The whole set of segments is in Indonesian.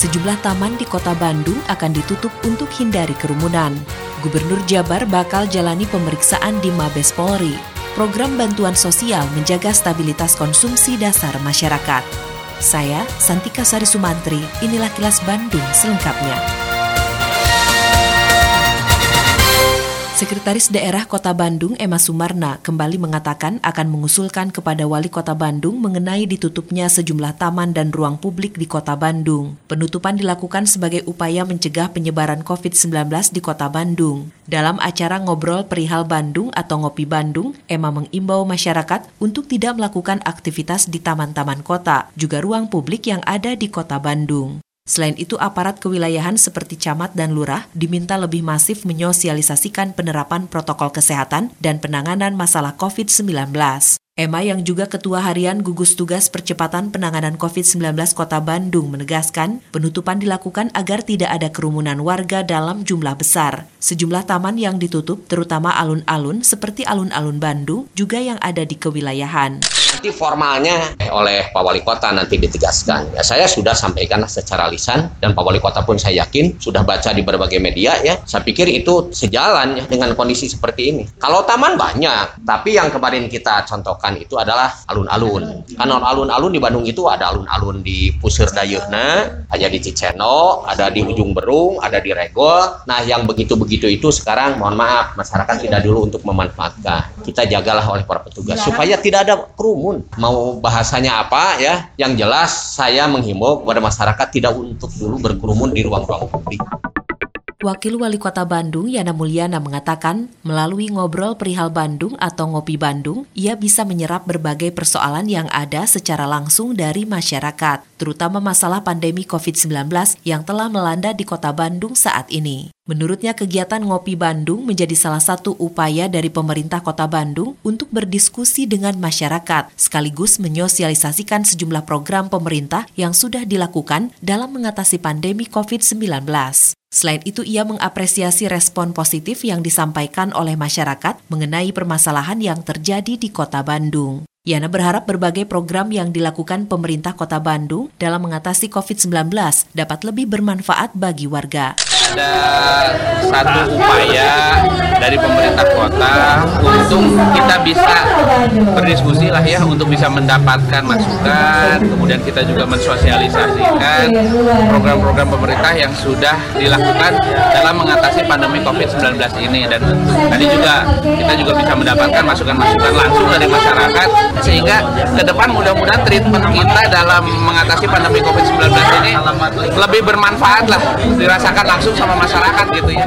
Sejumlah taman di kota Bandung akan ditutup untuk hindari kerumunan. Gubernur Jabar bakal jalani pemeriksaan di Mabes Polri. Program bantuan sosial menjaga stabilitas konsumsi dasar masyarakat. Saya, Santika Sari Sumantri, inilah kilas Bandung selengkapnya. Sekretaris Daerah Kota Bandung Emma Sumarna kembali mengatakan akan mengusulkan kepada Wali Kota Bandung mengenai ditutupnya sejumlah taman dan ruang publik di Kota Bandung. Penutupan dilakukan sebagai upaya mencegah penyebaran COVID-19 di Kota Bandung. Dalam acara ngobrol perihal Bandung atau Ngopi Bandung, Emma mengimbau masyarakat untuk tidak melakukan aktivitas di taman-taman kota, juga ruang publik yang ada di Kota Bandung. Selain itu, aparat kewilayahan seperti camat dan lurah diminta lebih masif menyosialisasikan penerapan protokol kesehatan dan penanganan masalah COVID-19. Emma yang juga Ketua Harian Gugus Tugas Percepatan Penanganan COVID-19 Kota Bandung menegaskan penutupan dilakukan agar tidak ada kerumunan warga dalam jumlah besar. Sejumlah taman yang ditutup terutama alun-alun seperti alun-alun Bandung juga yang ada di kewilayahan nanti formalnya oleh Pak Wali Kota nanti ditegaskan. Ya, saya sudah sampaikan secara lisan dan Pak Wali Kota pun saya yakin sudah baca di berbagai media ya. Saya pikir itu sejalan ya dengan kondisi seperti ini. Kalau taman banyak, tapi yang kemarin kita contohkan itu adalah alun-alun. Karena alun-alun di Bandung itu ada alun-alun di Pusir Dayeuhna, ada di Ciceno, ada di Ujung Berung, ada di Regol. Nah, yang begitu-begitu itu sekarang mohon maaf masyarakat tidak dulu untuk memanfaatkan. Kita jagalah oleh para petugas supaya tidak ada kerumun. Mau bahasanya apa ya? Yang jelas saya menghimbau kepada masyarakat tidak untuk dulu berkerumun di ruang-ruang publik. Wakil Wali Kota Bandung Yana Mulyana mengatakan, melalui ngobrol perihal Bandung atau ngopi Bandung, ia bisa menyerap berbagai persoalan yang ada secara langsung dari masyarakat, terutama masalah pandemi COVID-19 yang telah melanda di Kota Bandung saat ini. Menurutnya kegiatan Ngopi Bandung menjadi salah satu upaya dari pemerintah Kota Bandung untuk berdiskusi dengan masyarakat sekaligus menyosialisasikan sejumlah program pemerintah yang sudah dilakukan dalam mengatasi pandemi COVID-19. Selain itu, ia mengapresiasi respon positif yang disampaikan oleh masyarakat mengenai permasalahan yang terjadi di Kota Bandung. Yana berharap berbagai program yang dilakukan pemerintah Kota Bandung dalam mengatasi COVID-19 dapat lebih bermanfaat bagi warga ada satu upaya dari pemerintah kota untuk kita bisa berdiskusi lah ya untuk bisa mendapatkan masukan kemudian kita juga mensosialisasikan program-program pemerintah yang sudah dilakukan dalam mengatasi pandemi COVID-19 ini. Dan tadi juga kita juga bisa mendapatkan masukan-masukan langsung dari masyarakat sehingga ke depan mudah-mudahan treatment kita dalam mengatasi pandemi COVID-19 ini lebih bermanfaat lah dirasakan langsung sama masyarakat gitu ya.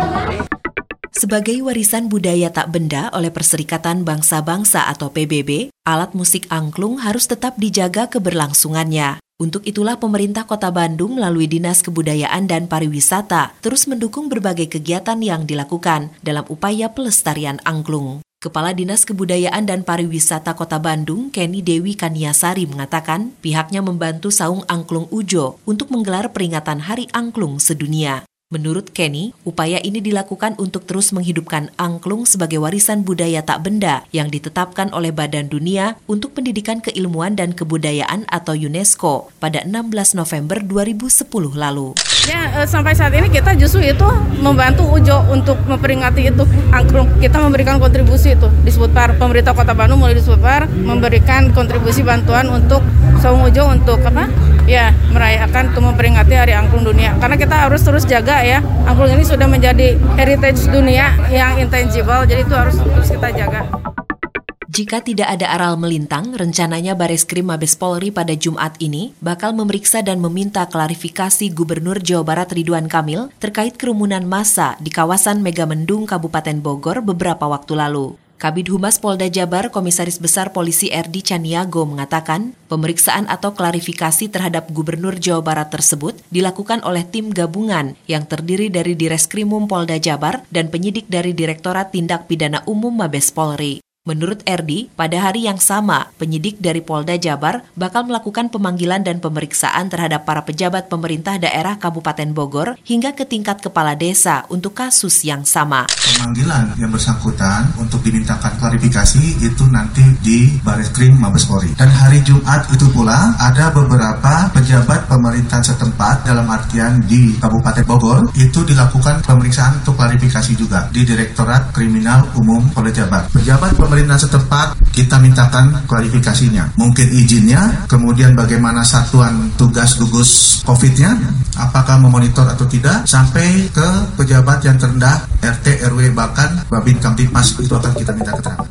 Sebagai warisan budaya tak benda oleh Perserikatan Bangsa-Bangsa atau PBB, alat musik angklung harus tetap dijaga keberlangsungannya. Untuk itulah pemerintah Kota Bandung melalui Dinas Kebudayaan dan Pariwisata terus mendukung berbagai kegiatan yang dilakukan dalam upaya pelestarian angklung. Kepala Dinas Kebudayaan dan Pariwisata Kota Bandung, Kenny Dewi Kaniasari mengatakan pihaknya membantu Saung Angklung Ujo untuk menggelar peringatan Hari Angklung sedunia. Menurut Kenny, upaya ini dilakukan untuk terus menghidupkan angklung sebagai warisan budaya tak benda yang ditetapkan oleh Badan Dunia untuk Pendidikan Keilmuan dan Kebudayaan atau UNESCO pada 16 November 2010 lalu. Ya, sampai saat ini kita justru itu membantu Ujo untuk memperingati itu angklung. Kita memberikan kontribusi itu disebut par pemerintah Kota Bandung mulai disebut par memberikan kontribusi bantuan untuk Saung Ujo untuk apa? Ya, merayakan untuk memperingati Hari Angklung Dunia. Karena kita harus terus jaga ya. Angklung ini sudah menjadi heritage dunia yang intangible, jadi itu harus terus kita jaga. Jika tidak ada aral melintang, rencananya Baris Krim Mabes Polri pada Jumat ini bakal memeriksa dan meminta klarifikasi Gubernur Jawa Barat Ridwan Kamil terkait kerumunan massa di kawasan Megamendung Kabupaten Bogor beberapa waktu lalu. Kabid Humas Polda Jabar Komisaris Besar Polisi Erdi Caniago mengatakan, pemeriksaan atau klarifikasi terhadap Gubernur Jawa Barat tersebut dilakukan oleh tim gabungan yang terdiri dari Direskrimum Polda Jabar dan penyidik dari Direktorat Tindak Pidana Umum Mabes Polri. Menurut Erdi, pada hari yang sama, penyidik dari Polda Jabar bakal melakukan pemanggilan dan pemeriksaan terhadap para pejabat pemerintah daerah Kabupaten Bogor hingga ke tingkat kepala desa untuk kasus yang sama. Pemanggilan yang bersangkutan untuk dimintakan klarifikasi itu nanti di Baris Krim Mabes Polri. Dan hari Jumat itu pula ada beberapa pejabat pemerintahan setempat dalam artian di Kabupaten Bogor itu dilakukan pemeriksaan untuk klarifikasi juga di Direktorat Kriminal Umum Polda Jabar. Pejabat pemerintah setempat kita mintakan klarifikasinya. Mungkin izinnya, kemudian bagaimana satuan tugas gugus COVID-nya, apakah memonitor atau tidak, sampai ke pejabat yang terendah, RT, RW, bahkan Babin Kamtipmas itu akan kita minta keterangan.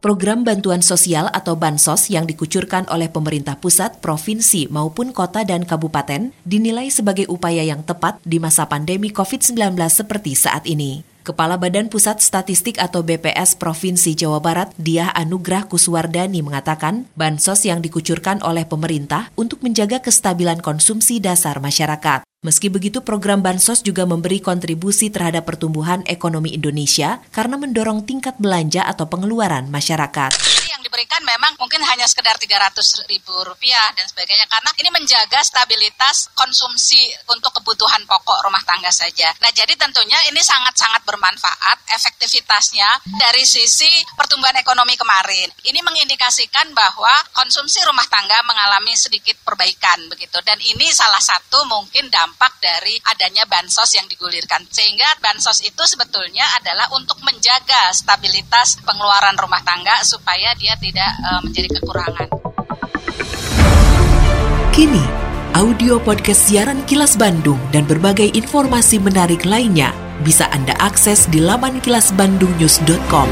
Program bantuan sosial atau bansos yang dikucurkan oleh pemerintah pusat, provinsi maupun kota dan kabupaten dinilai sebagai upaya yang tepat di masa pandemi COVID-19 seperti saat ini. Kepala Badan Pusat Statistik atau BPS Provinsi Jawa Barat, Diah Anugrah Kuswardani mengatakan, bansos yang dikucurkan oleh pemerintah untuk menjaga kestabilan konsumsi dasar masyarakat. Meski begitu, program Bansos juga memberi kontribusi terhadap pertumbuhan ekonomi Indonesia karena mendorong tingkat belanja atau pengeluaran masyarakat diberikan memang mungkin hanya sekedar 300 ribu rupiah dan sebagainya karena ini menjaga stabilitas konsumsi untuk kebutuhan pokok rumah tangga saja. Nah jadi tentunya ini sangat-sangat bermanfaat efektivitasnya dari sisi pertumbuhan ekonomi kemarin. Ini mengindikasikan bahwa konsumsi rumah tangga mengalami sedikit perbaikan begitu dan ini salah satu mungkin dampak dari adanya bansos yang digulirkan sehingga bansos itu sebetulnya adalah untuk menjaga stabilitas pengeluaran rumah tangga supaya dia tidak uh, menjadi kekurangan. Kini, audio podcast siaran Kilas Bandung dan berbagai informasi menarik lainnya bisa Anda akses di laman kilasbandungnews.com.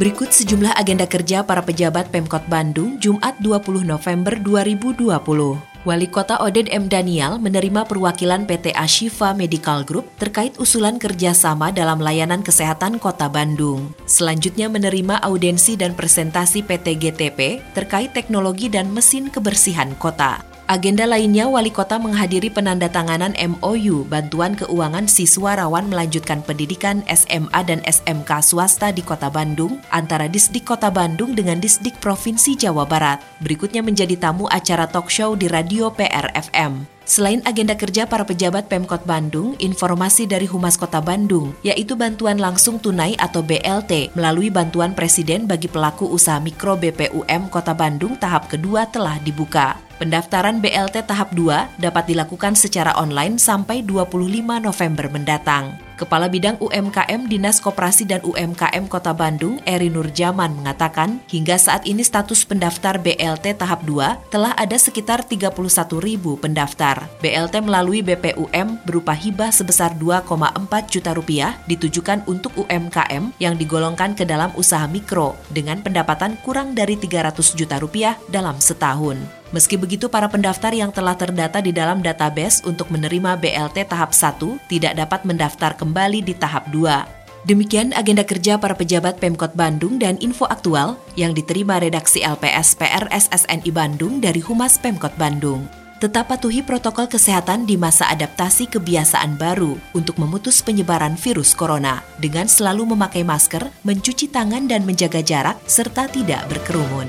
Berikut sejumlah agenda kerja para pejabat Pemkot Bandung Jumat 20 November 2020. Wali Kota Oded M. Daniel menerima perwakilan PT Ashifa Medical Group terkait usulan kerjasama dalam layanan kesehatan Kota Bandung. Selanjutnya menerima audensi dan presentasi PT GTP terkait teknologi dan mesin kebersihan kota. Agenda lainnya, Wali Kota menghadiri penandatanganan MOU bantuan keuangan siswa rawan melanjutkan pendidikan SMA dan SMK swasta di Kota Bandung antara Disdik Kota Bandung dengan Disdik Provinsi Jawa Barat. Berikutnya menjadi tamu acara talk show di Radio PR FM. Selain agenda kerja para pejabat Pemkot Bandung, informasi dari Humas Kota Bandung, yaitu bantuan langsung tunai atau BLT melalui bantuan Presiden bagi pelaku usaha mikro BPUM Kota Bandung tahap kedua telah dibuka. Pendaftaran BLT tahap 2 dapat dilakukan secara online sampai 25 November mendatang. Kepala Bidang UMKM Dinas Koperasi dan UMKM Kota Bandung, Eri Nurjaman mengatakan, hingga saat ini status pendaftar BLT tahap 2 telah ada sekitar 31 ribu pendaftar. BLT melalui BPUM berupa hibah sebesar 2,4 juta rupiah ditujukan untuk UMKM yang digolongkan ke dalam usaha mikro dengan pendapatan kurang dari 300 juta rupiah dalam setahun. Meski begitu, para pendaftar yang telah terdata di dalam database untuk menerima BLT tahap 1 tidak dapat mendaftar kembali di tahap 2. Demikian agenda kerja para pejabat Pemkot Bandung dan info aktual yang diterima redaksi LPS PRSSNI Bandung dari Humas Pemkot Bandung. Tetap patuhi protokol kesehatan di masa adaptasi kebiasaan baru untuk memutus penyebaran virus corona dengan selalu memakai masker, mencuci tangan dan menjaga jarak serta tidak berkerumun.